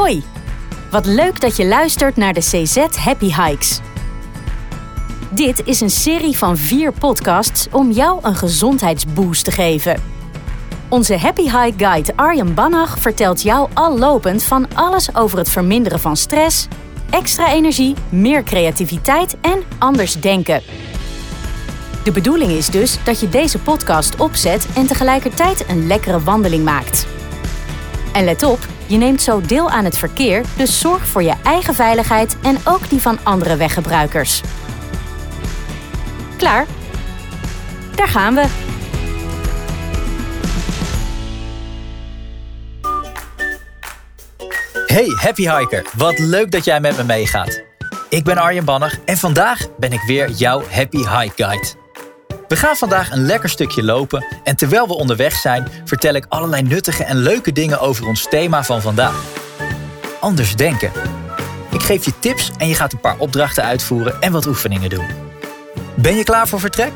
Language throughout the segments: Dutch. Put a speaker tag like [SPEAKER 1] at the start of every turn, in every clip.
[SPEAKER 1] Hoi, wat leuk dat je luistert naar de CZ Happy Hikes. Dit is een serie van vier podcasts om jou een gezondheidsboost te geven. Onze Happy Hike Guide Arjen Bannach vertelt jou al lopend van alles over het verminderen van stress, extra energie, meer creativiteit en anders denken. De bedoeling is dus dat je deze podcast opzet en tegelijkertijd een lekkere wandeling maakt. En let op, je neemt zo deel aan het verkeer, dus zorg voor je eigen veiligheid en ook die van andere weggebruikers. Klaar? Daar gaan we.
[SPEAKER 2] Hey Happy Hiker, wat leuk dat jij met me meegaat. Ik ben Arjen Banner en vandaag ben ik weer jouw Happy Hike Guide. We gaan vandaag een lekker stukje lopen en terwijl we onderweg zijn, vertel ik allerlei nuttige en leuke dingen over ons thema van vandaag. Anders denken. Ik geef je tips en je gaat een paar opdrachten uitvoeren en wat oefeningen doen. Ben je klaar voor vertrek?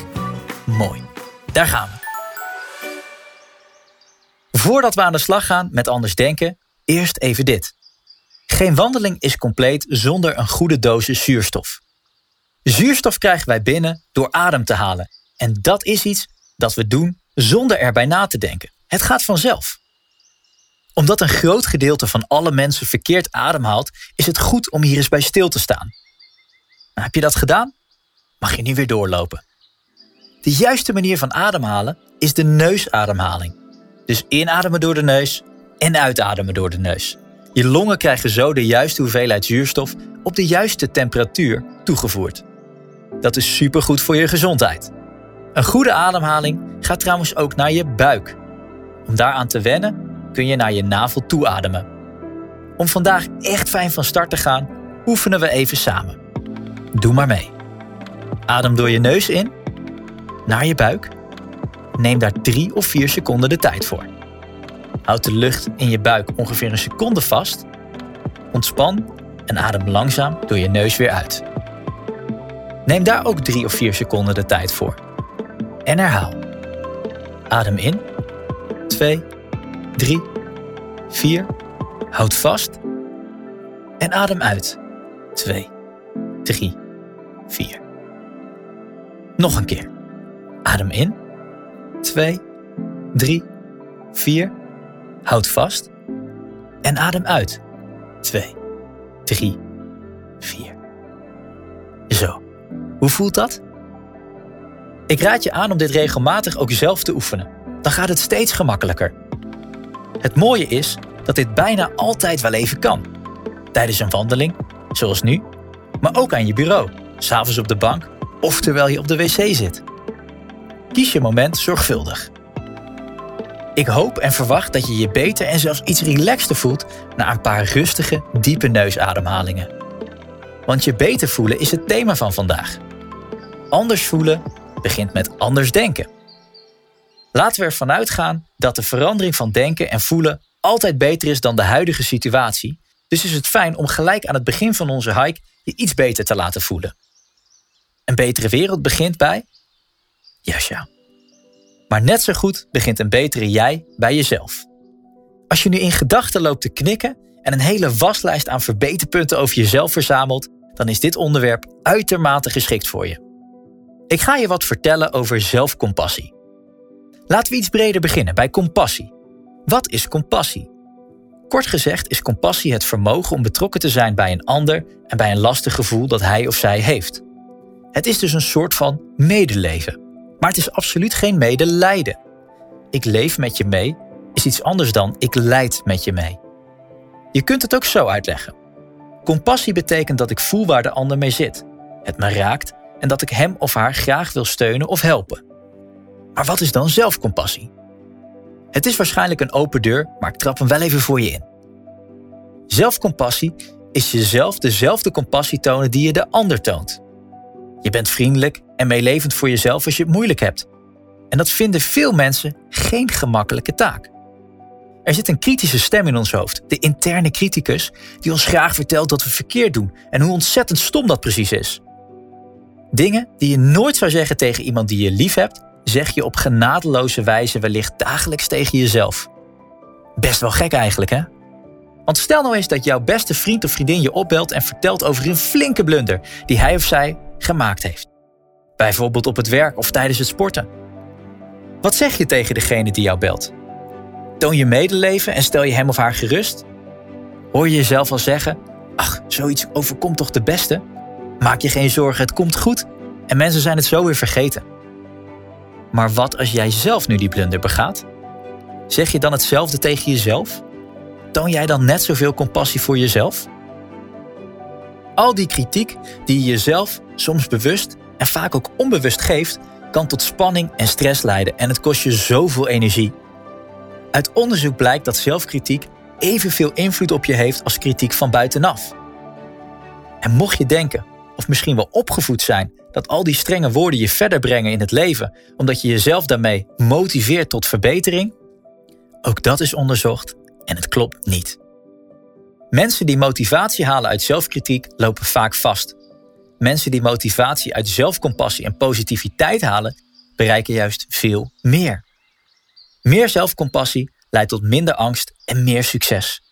[SPEAKER 2] Mooi, daar gaan we. Voordat we aan de slag gaan met anders denken, eerst even dit. Geen wandeling is compleet zonder een goede dosis zuurstof. Zuurstof krijgen wij binnen door adem te halen. En dat is iets dat we doen zonder erbij na te denken. Het gaat vanzelf. Omdat een groot gedeelte van alle mensen verkeerd ademhaalt, is het goed om hier eens bij stil te staan. Nou, heb je dat gedaan? Mag je nu weer doorlopen. De juiste manier van ademhalen is de neusademhaling. Dus inademen door de neus en uitademen door de neus. Je longen krijgen zo de juiste hoeveelheid zuurstof op de juiste temperatuur toegevoerd. Dat is supergoed voor je gezondheid. Een goede ademhaling gaat trouwens ook naar je buik. Om daaraan te wennen kun je naar je navel toe ademen. Om vandaag echt fijn van start te gaan, oefenen we even samen. Doe maar mee. Adem door je neus in, naar je buik. Neem daar drie of vier seconden de tijd voor. Houd de lucht in je buik ongeveer een seconde vast. Ontspan en adem langzaam door je neus weer uit. Neem daar ook drie of vier seconden de tijd voor. En herhaal. Adem in. 2, 3, 4. Houd vast. En adem uit. 2, 3, 4. Nog een keer. Adem in. 2, 3, 4. Houd vast. En adem uit. 2, 3, 4. Zo. Hoe voelt dat? Ik raad je aan om dit regelmatig ook zelf te oefenen. Dan gaat het steeds gemakkelijker. Het mooie is dat dit bijna altijd wel even kan. Tijdens een wandeling, zoals nu, maar ook aan je bureau, s'avonds op de bank of terwijl je op de wc zit. Kies je moment zorgvuldig. Ik hoop en verwacht dat je je beter en zelfs iets relaxter voelt na een paar rustige, diepe neusademhalingen. Want je beter voelen is het thema van vandaag. Anders voelen begint met anders denken. Laten we ervan uitgaan dat de verandering van denken en voelen altijd beter is dan de huidige situatie. Dus is het fijn om gelijk aan het begin van onze hike je iets beter te laten voelen. Een betere wereld begint bij. Juist ja. Maar net zo goed begint een betere jij bij jezelf. Als je nu in gedachten loopt te knikken en een hele waslijst aan verbeterpunten over jezelf verzamelt, dan is dit onderwerp uitermate geschikt voor je. Ik ga je wat vertellen over zelfcompassie. Laten we iets breder beginnen bij compassie. Wat is compassie? Kort gezegd is compassie het vermogen om betrokken te zijn bij een ander en bij een lastig gevoel dat hij of zij heeft. Het is dus een soort van medeleven. Maar het is absoluut geen medelijden. Ik leef met je mee is iets anders dan ik leid met je mee. Je kunt het ook zo uitleggen. Compassie betekent dat ik voel waar de ander mee zit. Het me raakt en dat ik hem of haar graag wil steunen of helpen. Maar wat is dan zelfcompassie? Het is waarschijnlijk een open deur, maar ik trap hem wel even voor je in. Zelfcompassie is jezelf dezelfde compassie tonen die je de ander toont. Je bent vriendelijk en meelevend voor jezelf als je het moeilijk hebt. En dat vinden veel mensen geen gemakkelijke taak. Er zit een kritische stem in ons hoofd, de interne criticus, die ons graag vertelt dat we verkeerd doen en hoe ontzettend stom dat precies is. Dingen die je nooit zou zeggen tegen iemand die je lief hebt, zeg je op genadeloze wijze wellicht dagelijks tegen jezelf. Best wel gek eigenlijk, hè? Want stel nou eens dat jouw beste vriend of vriendin je opbelt en vertelt over een flinke blunder die hij of zij gemaakt heeft. Bijvoorbeeld op het werk of tijdens het sporten. Wat zeg je tegen degene die jou belt? Toon je medeleven en stel je hem of haar gerust? Hoor je jezelf al zeggen: Ach, zoiets overkomt toch de beste? Maak je geen zorgen, het komt goed. En mensen zijn het zo weer vergeten. Maar wat als jij zelf nu die blunder begaat? Zeg je dan hetzelfde tegen jezelf? Toon jij dan net zoveel compassie voor jezelf? Al die kritiek die je jezelf soms bewust en vaak ook onbewust geeft, kan tot spanning en stress leiden en het kost je zoveel energie. Uit onderzoek blijkt dat zelfkritiek evenveel invloed op je heeft als kritiek van buitenaf. En mocht je denken, of misschien wel opgevoed zijn, dat al die strenge woorden je verder brengen in het leven, omdat je jezelf daarmee motiveert tot verbetering, ook dat is onderzocht en het klopt niet. Mensen die motivatie halen uit zelfkritiek lopen vaak vast. Mensen die motivatie uit zelfcompassie en positiviteit halen, bereiken juist veel meer. Meer zelfcompassie leidt tot minder angst en meer succes.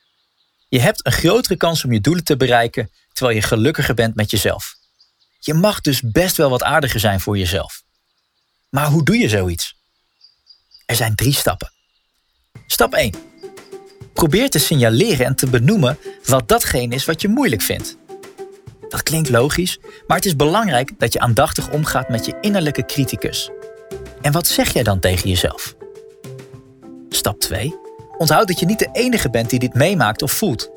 [SPEAKER 2] Je hebt een grotere kans om je doelen te bereiken terwijl je gelukkiger bent met jezelf. Je mag dus best wel wat aardiger zijn voor jezelf. Maar hoe doe je zoiets? Er zijn drie stappen. Stap 1. Probeer te signaleren en te benoemen wat datgene is wat je moeilijk vindt. Dat klinkt logisch, maar het is belangrijk dat je aandachtig omgaat met je innerlijke criticus. En wat zeg jij dan tegen jezelf? Stap 2. Onthoud dat je niet de enige bent die dit meemaakt of voelt.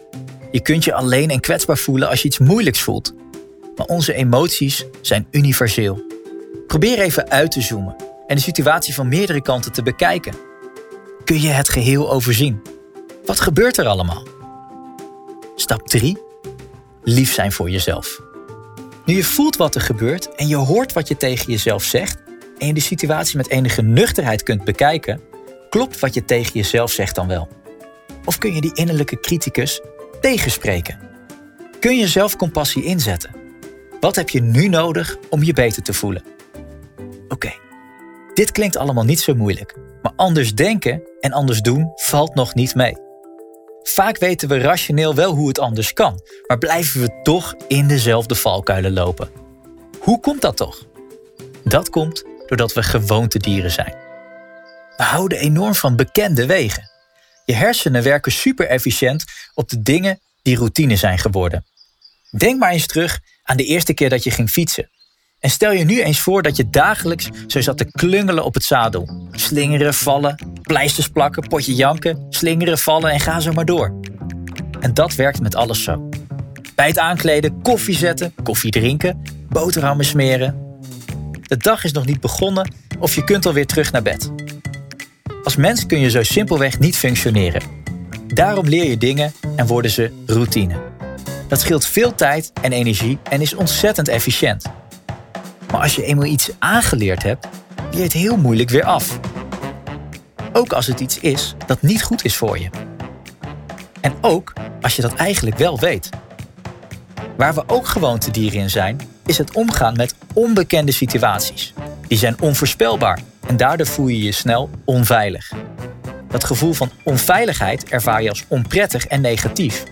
[SPEAKER 2] Je kunt je alleen en kwetsbaar voelen als je iets moeilijks voelt. Maar onze emoties zijn universeel. Probeer even uit te zoomen en de situatie van meerdere kanten te bekijken. Kun je het geheel overzien? Wat gebeurt er allemaal? Stap 3. Lief zijn voor jezelf. Nu je voelt wat er gebeurt en je hoort wat je tegen jezelf zegt en je de situatie met enige nuchterheid kunt bekijken, klopt wat je tegen jezelf zegt dan wel? Of kun je die innerlijke criticus tegenspreken? Kun je zelfcompassie inzetten? Wat heb je nu nodig om je beter te voelen? Oké, dit klinkt allemaal niet zo moeilijk, maar anders denken en anders doen valt nog niet mee. Vaak weten we rationeel wel hoe het anders kan, maar blijven we toch in dezelfde valkuilen lopen. Hoe komt dat toch? Dat komt doordat we gewoontedieren zijn. We houden enorm van bekende wegen. Je hersenen werken super efficiënt op de dingen die routine zijn geworden. Denk maar eens terug aan de eerste keer dat je ging fietsen. En stel je nu eens voor dat je dagelijks zo zat te klungelen op het zadel. Slingeren, vallen, pleisters plakken, potje janken, slingeren, vallen en ga zo maar door. En dat werkt met alles zo. Bij het aankleden koffie zetten, koffie drinken, boterhammen smeren. De dag is nog niet begonnen of je kunt alweer terug naar bed. Als mens kun je zo simpelweg niet functioneren. Daarom leer je dingen en worden ze routine. Dat scheelt veel tijd en energie en is ontzettend efficiënt. Maar als je eenmaal iets aangeleerd hebt, leer je het heel moeilijk weer af. Ook als het iets is dat niet goed is voor je. En ook als je dat eigenlijk wel weet. Waar we ook gewoontedieren in zijn, is het omgaan met onbekende situaties. Die zijn onvoorspelbaar en daardoor voel je je snel onveilig. Dat gevoel van onveiligheid ervaar je als onprettig en negatief.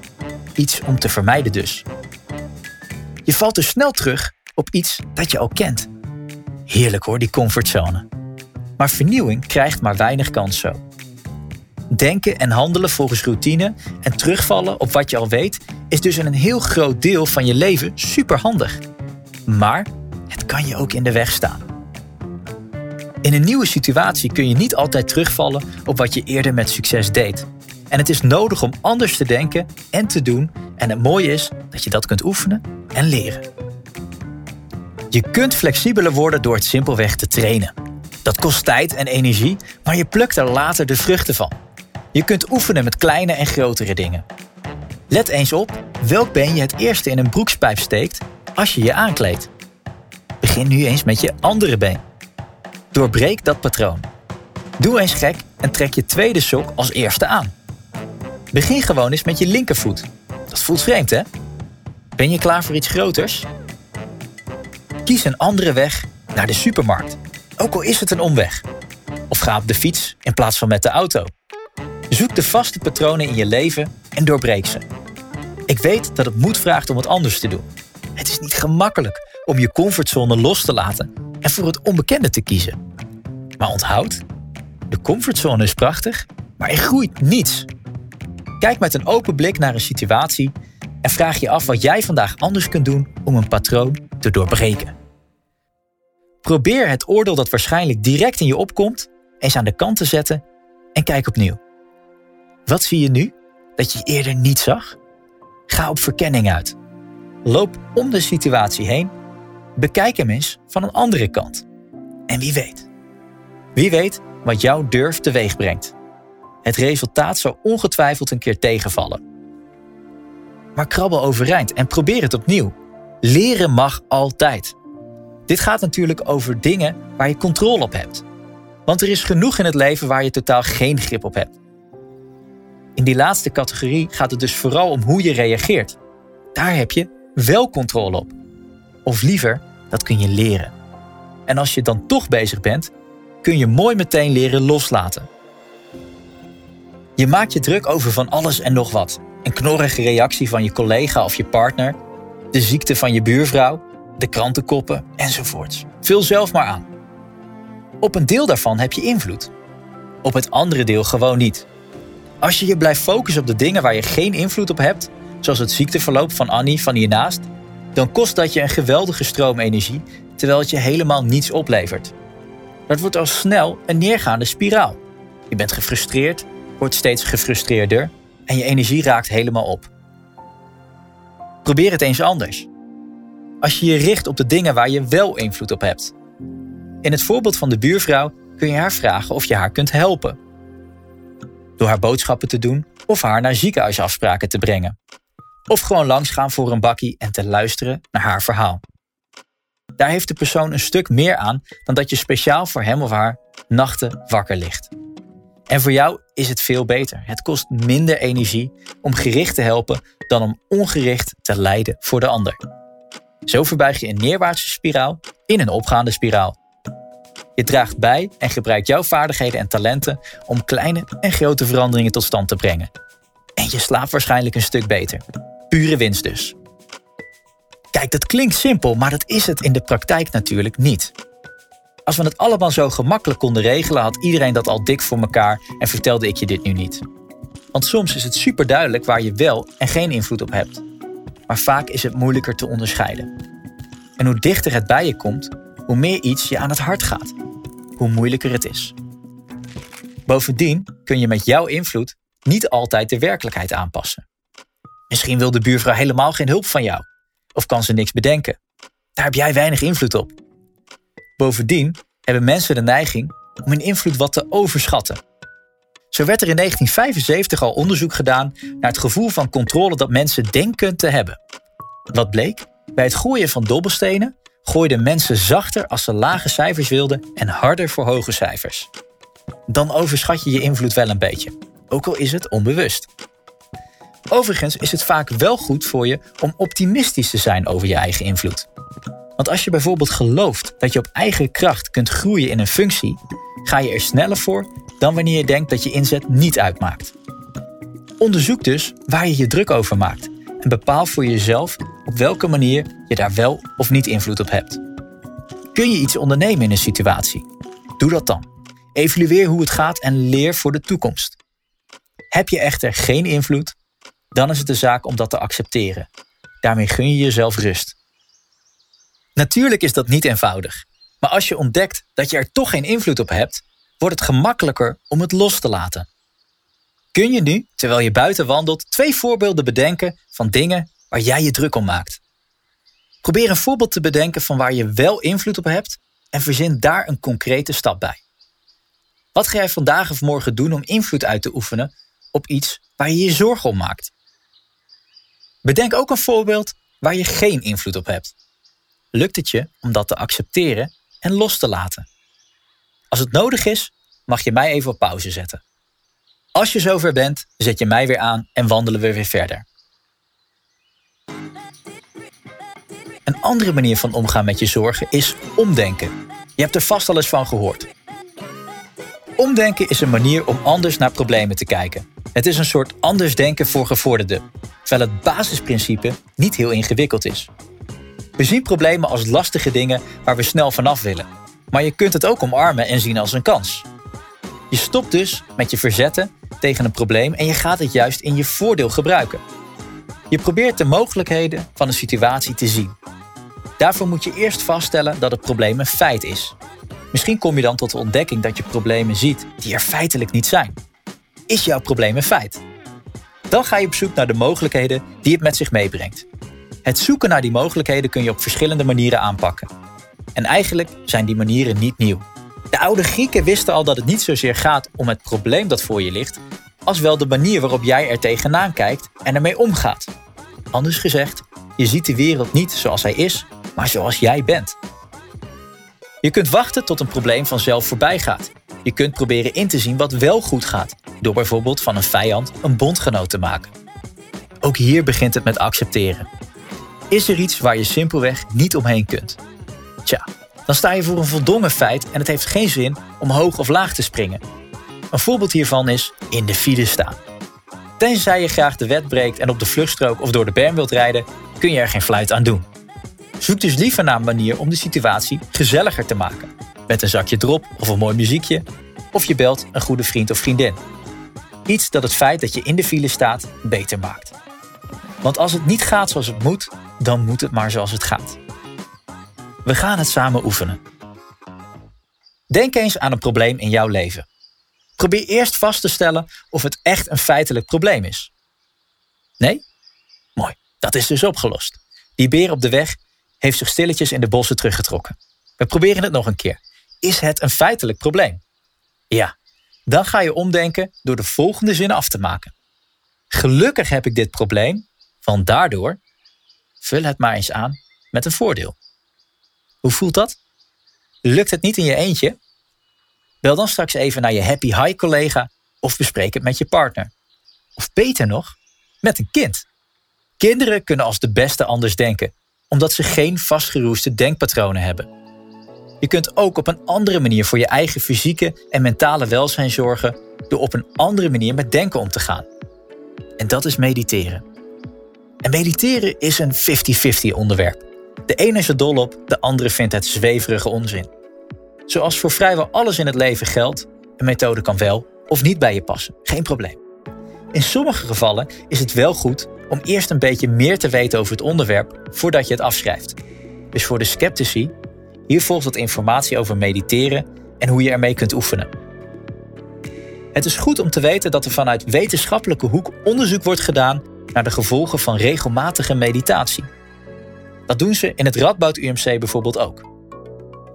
[SPEAKER 2] Iets om te vermijden dus. Je valt dus snel terug op iets dat je al kent. Heerlijk hoor, die comfortzone. Maar vernieuwing krijgt maar weinig kans zo. Denken en handelen volgens routine en terugvallen op wat je al weet is dus in een heel groot deel van je leven superhandig. Maar het kan je ook in de weg staan. In een nieuwe situatie kun je niet altijd terugvallen op wat je eerder met succes deed. En het is nodig om anders te denken en te doen. En het mooie is dat je dat kunt oefenen en leren. Je kunt flexibeler worden door het simpelweg te trainen. Dat kost tijd en energie, maar je plukt er later de vruchten van. Je kunt oefenen met kleine en grotere dingen. Let eens op welk been je het eerste in een broekspijp steekt als je je aankleedt. Begin nu eens met je andere been. Doorbreek dat patroon. Doe eens gek en trek je tweede sok als eerste aan. Begin gewoon eens met je linkervoet. Dat voelt vreemd, hè? Ben je klaar voor iets groters? Kies een andere weg naar de supermarkt, ook al is het een omweg. Of ga op de fiets in plaats van met de auto. Zoek de vaste patronen in je leven en doorbreek ze. Ik weet dat het moed vraagt om wat anders te doen. Het is niet gemakkelijk om je comfortzone los te laten en voor het onbekende te kiezen. Maar onthoud, de comfortzone is prachtig, maar er groeit niets. Kijk met een open blik naar een situatie en vraag je af wat jij vandaag anders kunt doen om een patroon te doorbreken. Probeer het oordeel dat waarschijnlijk direct in je opkomt eens aan de kant te zetten en kijk opnieuw. Wat zie je nu dat je eerder niet zag? Ga op verkenning uit. Loop om de situatie heen. Bekijk hem eens van een andere kant. En wie weet. Wie weet wat jouw durf teweeg brengt. Het resultaat zal ongetwijfeld een keer tegenvallen. Maar krabbel overeind en probeer het opnieuw. Leren mag altijd. Dit gaat natuurlijk over dingen waar je controle op hebt. Want er is genoeg in het leven waar je totaal geen grip op hebt. In die laatste categorie gaat het dus vooral om hoe je reageert. Daar heb je wel controle op. Of liever, dat kun je leren. En als je dan toch bezig bent, kun je mooi meteen leren loslaten. Je maakt je druk over van alles en nog wat. Een knorrige reactie van je collega of je partner, de ziekte van je buurvrouw, de krantenkoppen enzovoorts. Vul zelf maar aan. Op een deel daarvan heb je invloed. Op het andere deel gewoon niet. Als je je blijft focussen op de dingen waar je geen invloed op hebt, zoals het ziekteverloop van Annie van hiernaast, dan kost dat je een geweldige stroom energie, terwijl het je helemaal niets oplevert. Dat wordt al snel een neergaande spiraal. Je bent gefrustreerd, wordt steeds gefrustreerder en je energie raakt helemaal op. Probeer het eens anders. Als je je richt op de dingen waar je wel invloed op hebt. In het voorbeeld van de buurvrouw kun je haar vragen of je haar kunt helpen. Door haar boodschappen te doen of haar naar ziekenhuisafspraken te brengen. Of gewoon langsgaan voor een bakkie en te luisteren naar haar verhaal. Daar heeft de persoon een stuk meer aan dan dat je speciaal voor hem of haar nachten wakker ligt. En voor jou is het veel beter. Het kost minder energie om gericht te helpen dan om ongericht te lijden voor de ander. Zo verbuig je een neerwaartse spiraal in een opgaande spiraal. Je draagt bij en gebruikt jouw vaardigheden en talenten om kleine en grote veranderingen tot stand te brengen. En je slaapt waarschijnlijk een stuk beter. Pure winst dus. Kijk, dat klinkt simpel, maar dat is het in de praktijk natuurlijk niet. Als we het allemaal zo gemakkelijk konden regelen, had iedereen dat al dik voor elkaar en vertelde ik je dit nu niet. Want soms is het super duidelijk waar je wel en geen invloed op hebt. Maar vaak is het moeilijker te onderscheiden. En hoe dichter het bij je komt, hoe meer iets je aan het hart gaat. Hoe moeilijker het is. Bovendien kun je met jouw invloed niet altijd de werkelijkheid aanpassen. Misschien wil de buurvrouw helemaal geen hulp van jou. Of kan ze niks bedenken. Daar heb jij weinig invloed op. Bovendien hebben mensen de neiging om hun invloed wat te overschatten. Zo werd er in 1975 al onderzoek gedaan naar het gevoel van controle dat mensen denken te hebben. Wat bleek? Bij het gooien van dobbelstenen gooiden mensen zachter als ze lage cijfers wilden en harder voor hoge cijfers. Dan overschat je je invloed wel een beetje, ook al is het onbewust. Overigens is het vaak wel goed voor je om optimistisch te zijn over je eigen invloed. Want als je bijvoorbeeld gelooft dat je op eigen kracht kunt groeien in een functie, ga je er sneller voor dan wanneer je denkt dat je inzet niet uitmaakt. Onderzoek dus waar je je druk over maakt en bepaal voor jezelf op welke manier je daar wel of niet invloed op hebt. Kun je iets ondernemen in een situatie? Doe dat dan. Evalueer hoe het gaat en leer voor de toekomst. Heb je echter geen invloed, dan is het de zaak om dat te accepteren. Daarmee gun je jezelf rust. Natuurlijk is dat niet eenvoudig, maar als je ontdekt dat je er toch geen invloed op hebt, wordt het gemakkelijker om het los te laten. Kun je nu, terwijl je buiten wandelt, twee voorbeelden bedenken van dingen waar jij je druk om maakt? Probeer een voorbeeld te bedenken van waar je wel invloed op hebt en verzin daar een concrete stap bij. Wat ga jij vandaag of morgen doen om invloed uit te oefenen op iets waar je je zorgen om maakt? Bedenk ook een voorbeeld waar je geen invloed op hebt. Lukt het je om dat te accepteren en los te laten? Als het nodig is, mag je mij even op pauze zetten. Als je zover bent, zet je mij weer aan en wandelen we weer verder. Een andere manier van omgaan met je zorgen is omdenken. Je hebt er vast al eens van gehoord. Omdenken is een manier om anders naar problemen te kijken. Het is een soort anders denken voor gevorderden, terwijl het basisprincipe niet heel ingewikkeld is. We zien problemen als lastige dingen waar we snel vanaf willen. Maar je kunt het ook omarmen en zien als een kans. Je stopt dus met je verzetten tegen een probleem en je gaat het juist in je voordeel gebruiken. Je probeert de mogelijkheden van een situatie te zien. Daarvoor moet je eerst vaststellen dat het probleem een feit is. Misschien kom je dan tot de ontdekking dat je problemen ziet die er feitelijk niet zijn. Is jouw probleem een feit? Dan ga je op zoek naar de mogelijkheden die het met zich meebrengt. Het zoeken naar die mogelijkheden kun je op verschillende manieren aanpakken. En eigenlijk zijn die manieren niet nieuw. De oude Grieken wisten al dat het niet zozeer gaat om het probleem dat voor je ligt, als wel de manier waarop jij er tegenaan kijkt en ermee omgaat. Anders gezegd, je ziet de wereld niet zoals hij is, maar zoals jij bent. Je kunt wachten tot een probleem vanzelf voorbij gaat. Je kunt proberen in te zien wat wel goed gaat, door bijvoorbeeld van een vijand een bondgenoot te maken. Ook hier begint het met accepteren. Is er iets waar je simpelweg niet omheen kunt? Tja, dan sta je voor een voldongen feit en het heeft geen zin om hoog of laag te springen. Een voorbeeld hiervan is in de file staan. Tenzij je graag de wet breekt en op de vluchtstrook of door de berm wilt rijden, kun je er geen fluit aan doen. Zoek dus liever naar een manier om de situatie gezelliger te maken. Met een zakje drop of een mooi muziekje. Of je belt een goede vriend of vriendin. Iets dat het feit dat je in de file staat beter maakt. Want als het niet gaat zoals het moet, dan moet het maar zoals het gaat. We gaan het samen oefenen. Denk eens aan een probleem in jouw leven. Probeer eerst vast te stellen of het echt een feitelijk probleem is. Nee? Mooi, dat is dus opgelost. Die beer op de weg heeft zich stilletjes in de bossen teruggetrokken. We proberen het nog een keer. Is het een feitelijk probleem? Ja, dan ga je omdenken door de volgende zin af te maken. Gelukkig heb ik dit probleem, want daardoor vul het maar eens aan met een voordeel. Hoe voelt dat? Lukt het niet in je eentje? Bel dan straks even naar je happy high collega of bespreek het met je partner. Of beter nog, met een kind. Kinderen kunnen als de beste anders denken, omdat ze geen vastgeroeste denkpatronen hebben. Je kunt ook op een andere manier voor je eigen fysieke en mentale welzijn zorgen door op een andere manier met denken om te gaan. En dat is mediteren. En mediteren is een 50-50 onderwerp. De ene is er dol op, de andere vindt het zweverige onzin. Zoals voor vrijwel alles in het leven geldt, een methode kan wel of niet bij je passen, geen probleem. In sommige gevallen is het wel goed om eerst een beetje meer te weten over het onderwerp voordat je het afschrijft. Dus voor de sceptici, hier volgt wat informatie over mediteren en hoe je ermee kunt oefenen. Het is goed om te weten dat er vanuit wetenschappelijke hoek onderzoek wordt gedaan naar de gevolgen van regelmatige meditatie. Dat doen ze in het Radboud UMC bijvoorbeeld ook.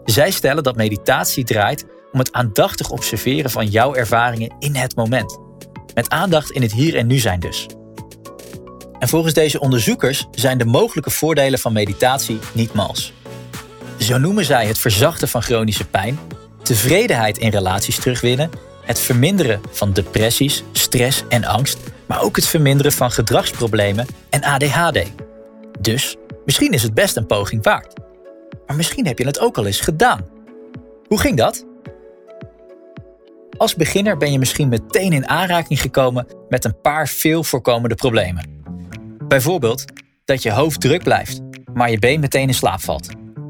[SPEAKER 2] Zij stellen dat meditatie draait om het aandachtig observeren van jouw ervaringen in het moment. Met aandacht in het hier en nu zijn dus. En volgens deze onderzoekers zijn de mogelijke voordelen van meditatie niet mals. Zo noemen zij het verzachten van chronische pijn, tevredenheid in relaties terugwinnen, het verminderen van depressies, stress en angst, maar ook het verminderen van gedragsproblemen en ADHD. Dus misschien is het best een poging waard. Maar misschien heb je het ook al eens gedaan. Hoe ging dat? Als beginner ben je misschien meteen in aanraking gekomen met een paar veel voorkomende problemen. Bijvoorbeeld dat je hoofd druk blijft, maar je been meteen in slaap valt.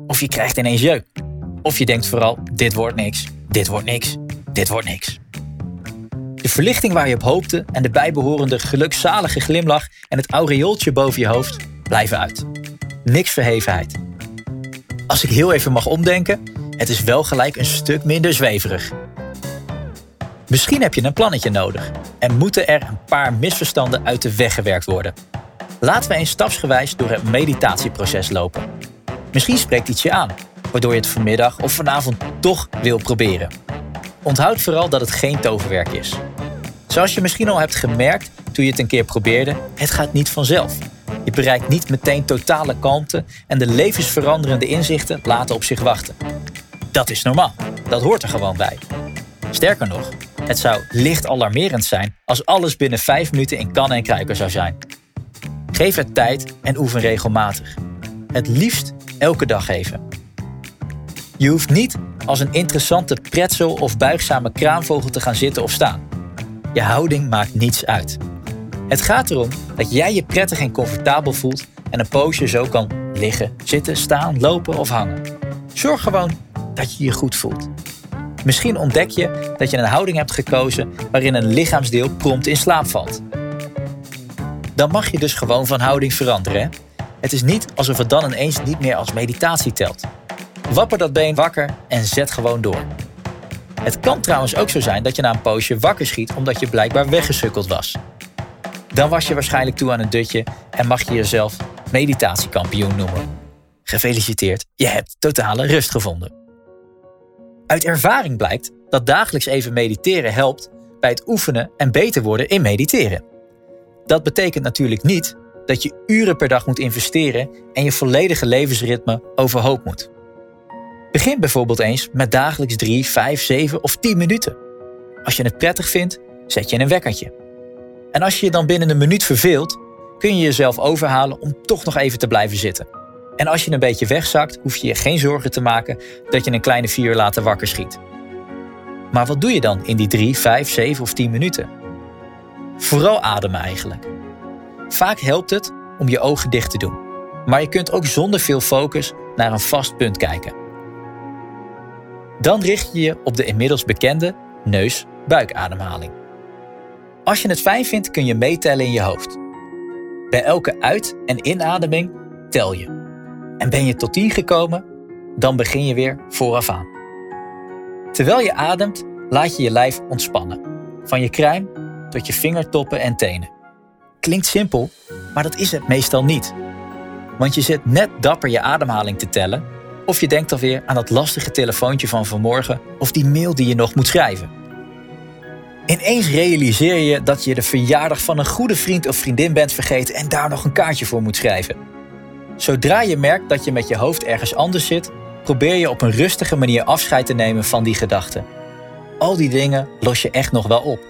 [SPEAKER 2] Of je krijgt ineens jeuk. Of je denkt vooral, dit wordt niks, dit wordt niks, dit wordt niks. De verlichting waar je op hoopte en de bijbehorende gelukzalige glimlach en het aureooltje boven je hoofd blijven uit. Niks verhevenheid. Als ik heel even mag omdenken, het is wel gelijk een stuk minder zweverig. Misschien heb je een plannetje nodig en moeten er een paar misverstanden uit de weg gewerkt worden. Laten we eens stapsgewijs door het meditatieproces lopen. Misschien spreekt iets je aan, waardoor je het vanmiddag of vanavond toch wil proberen. Onthoud vooral dat het geen toverwerk is. Zoals je misschien al hebt gemerkt toen je het een keer probeerde, het gaat niet vanzelf. Je bereikt niet meteen totale kalmte en de levensveranderende inzichten laten op zich wachten. Dat is normaal, dat hoort er gewoon bij. Sterker nog, het zou licht alarmerend zijn als alles binnen 5 minuten in kannen en kruiken zou zijn. Geef het tijd en oefen regelmatig. Het liefst elke dag even. Je hoeft niet als een interessante pretzel of buigzame kraanvogel te gaan zitten of staan. Je houding maakt niets uit. Het gaat erom dat jij je prettig en comfortabel voelt en een poosje zo kan liggen, zitten, staan, lopen of hangen. Zorg gewoon dat je je goed voelt. Misschien ontdek je dat je een houding hebt gekozen waarin een lichaamsdeel prompt in slaap valt. Dan mag je dus gewoon van houding veranderen. Hè? Het is niet alsof het dan ineens niet meer als meditatie telt. Wapper dat been wakker en zet gewoon door. Het kan trouwens ook zo zijn dat je na een poosje wakker schiet omdat je blijkbaar weggesukkeld was. Dan was je waarschijnlijk toe aan een dutje en mag je jezelf meditatiekampioen noemen. Gefeliciteerd, je hebt totale rust gevonden. Uit ervaring blijkt dat dagelijks even mediteren helpt bij het oefenen en beter worden in mediteren. Dat betekent natuurlijk niet dat je uren per dag moet investeren en je volledige levensritme overhoop moet. Begin bijvoorbeeld eens met dagelijks 3, 5, 7 of 10 minuten. Als je het prettig vindt, zet je een wekkertje. En als je je dan binnen een minuut verveelt, kun je jezelf overhalen om toch nog even te blijven zitten. En als je een beetje wegzakt, hoef je je geen zorgen te maken dat je een kleine vier uur later wakker schiet. Maar wat doe je dan in die 3, 5, 7 of 10 minuten? Vooral ademen eigenlijk. Vaak helpt het om je ogen dicht te doen. Maar je kunt ook zonder veel focus naar een vast punt kijken. Dan richt je je op de inmiddels bekende neus-buikademhaling. Als je het fijn vindt, kun je meetellen in je hoofd. Bij elke uit- en inademing tel je. En ben je tot 10 gekomen, dan begin je weer vooraf aan. Terwijl je ademt, laat je je lijf ontspannen. Van je kruin tot je vingertoppen en tenen. Klinkt simpel, maar dat is het meestal niet. Want je zit net dapper je ademhaling te tellen, of je denkt alweer aan dat lastige telefoontje van vanmorgen of die mail die je nog moet schrijven. Ineens realiseer je dat je de verjaardag van een goede vriend of vriendin bent vergeten en daar nog een kaartje voor moet schrijven. Zodra je merkt dat je met je hoofd ergens anders zit, probeer je op een rustige manier afscheid te nemen van die gedachten. Al die dingen los je echt nog wel op.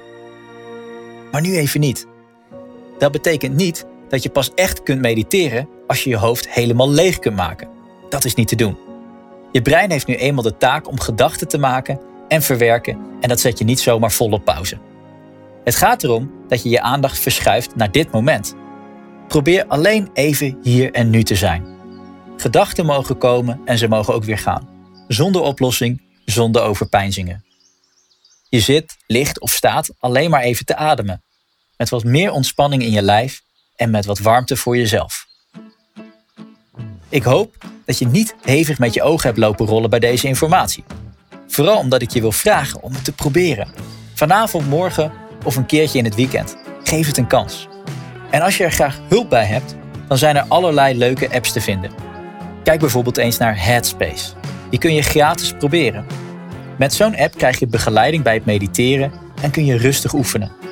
[SPEAKER 2] Maar nu even niet. Dat betekent niet dat je pas echt kunt mediteren als je je hoofd helemaal leeg kunt maken. Dat is niet te doen. Je brein heeft nu eenmaal de taak om gedachten te maken en verwerken en dat zet je niet zomaar vol op pauze. Het gaat erom dat je je aandacht verschuift naar dit moment. Probeer alleen even hier en nu te zijn. Gedachten mogen komen en ze mogen ook weer gaan. Zonder oplossing, zonder overpeinzingen. Je zit, ligt of staat alleen maar even te ademen. Met wat meer ontspanning in je lijf en met wat warmte voor jezelf. Ik hoop dat je niet hevig met je ogen hebt lopen rollen bij deze informatie. Vooral omdat ik je wil vragen om het te proberen. Vanavond, morgen of een keertje in het weekend. Geef het een kans. En als je er graag hulp bij hebt, dan zijn er allerlei leuke apps te vinden. Kijk bijvoorbeeld eens naar Headspace. Die kun je gratis proberen. Met zo'n app krijg je begeleiding bij het mediteren en kun je rustig oefenen.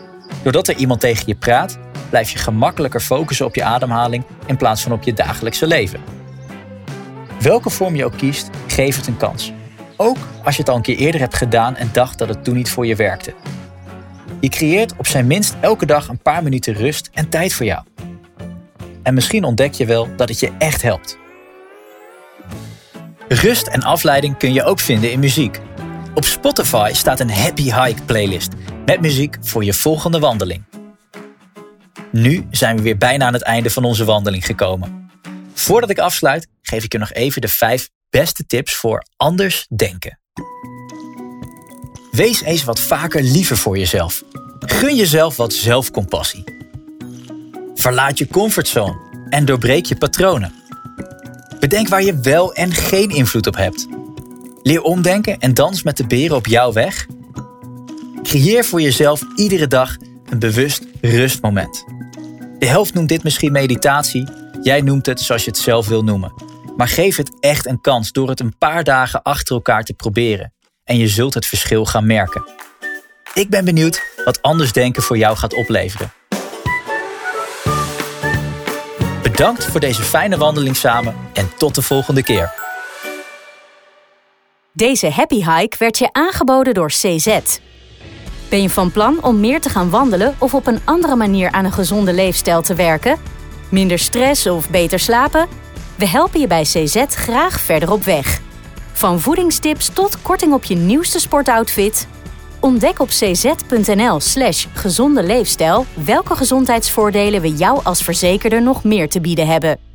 [SPEAKER 2] Doordat er iemand tegen je praat, blijf je gemakkelijker focussen op je ademhaling in plaats van op je dagelijkse leven. Welke vorm je ook kiest, geef het een kans. Ook als je het al een keer eerder hebt gedaan en dacht dat het toen niet voor je werkte. Je creëert op zijn minst elke dag een paar minuten rust en tijd voor jou. En misschien ontdek je wel dat het je echt helpt. Rust en afleiding kun je ook vinden in muziek. Op Spotify staat een Happy Hike playlist met muziek voor je volgende wandeling. Nu zijn we weer bijna aan het einde van onze wandeling gekomen. Voordat ik afsluit, geef ik je nog even de vijf beste tips voor anders denken. Wees eens wat vaker liever voor jezelf. Gun jezelf wat zelfcompassie. Verlaat je comfortzone en doorbreek je patronen. Bedenk waar je wel en geen invloed op hebt. Leer omdenken en dans met de beren op jouw weg. Creëer voor jezelf iedere dag een bewust rustmoment. De helft noemt dit misschien meditatie, jij noemt het zoals je het zelf wil noemen. Maar geef het echt een kans door het een paar dagen achter elkaar te proberen. En je zult het verschil gaan merken. Ik ben benieuwd wat anders denken voor jou gaat opleveren. Bedankt voor deze fijne wandeling samen en tot de volgende keer.
[SPEAKER 1] Deze happy hike werd je aangeboden door CZ. Ben je van plan om meer te gaan wandelen of op een andere manier aan een gezonde leefstijl te werken? Minder stress of beter slapen? We helpen je bij CZ graag verder op weg. Van voedingstips tot korting op je nieuwste sportoutfit. Ontdek op cz.nl/slash gezonde leefstijl welke gezondheidsvoordelen we jou als verzekerder nog meer te bieden hebben.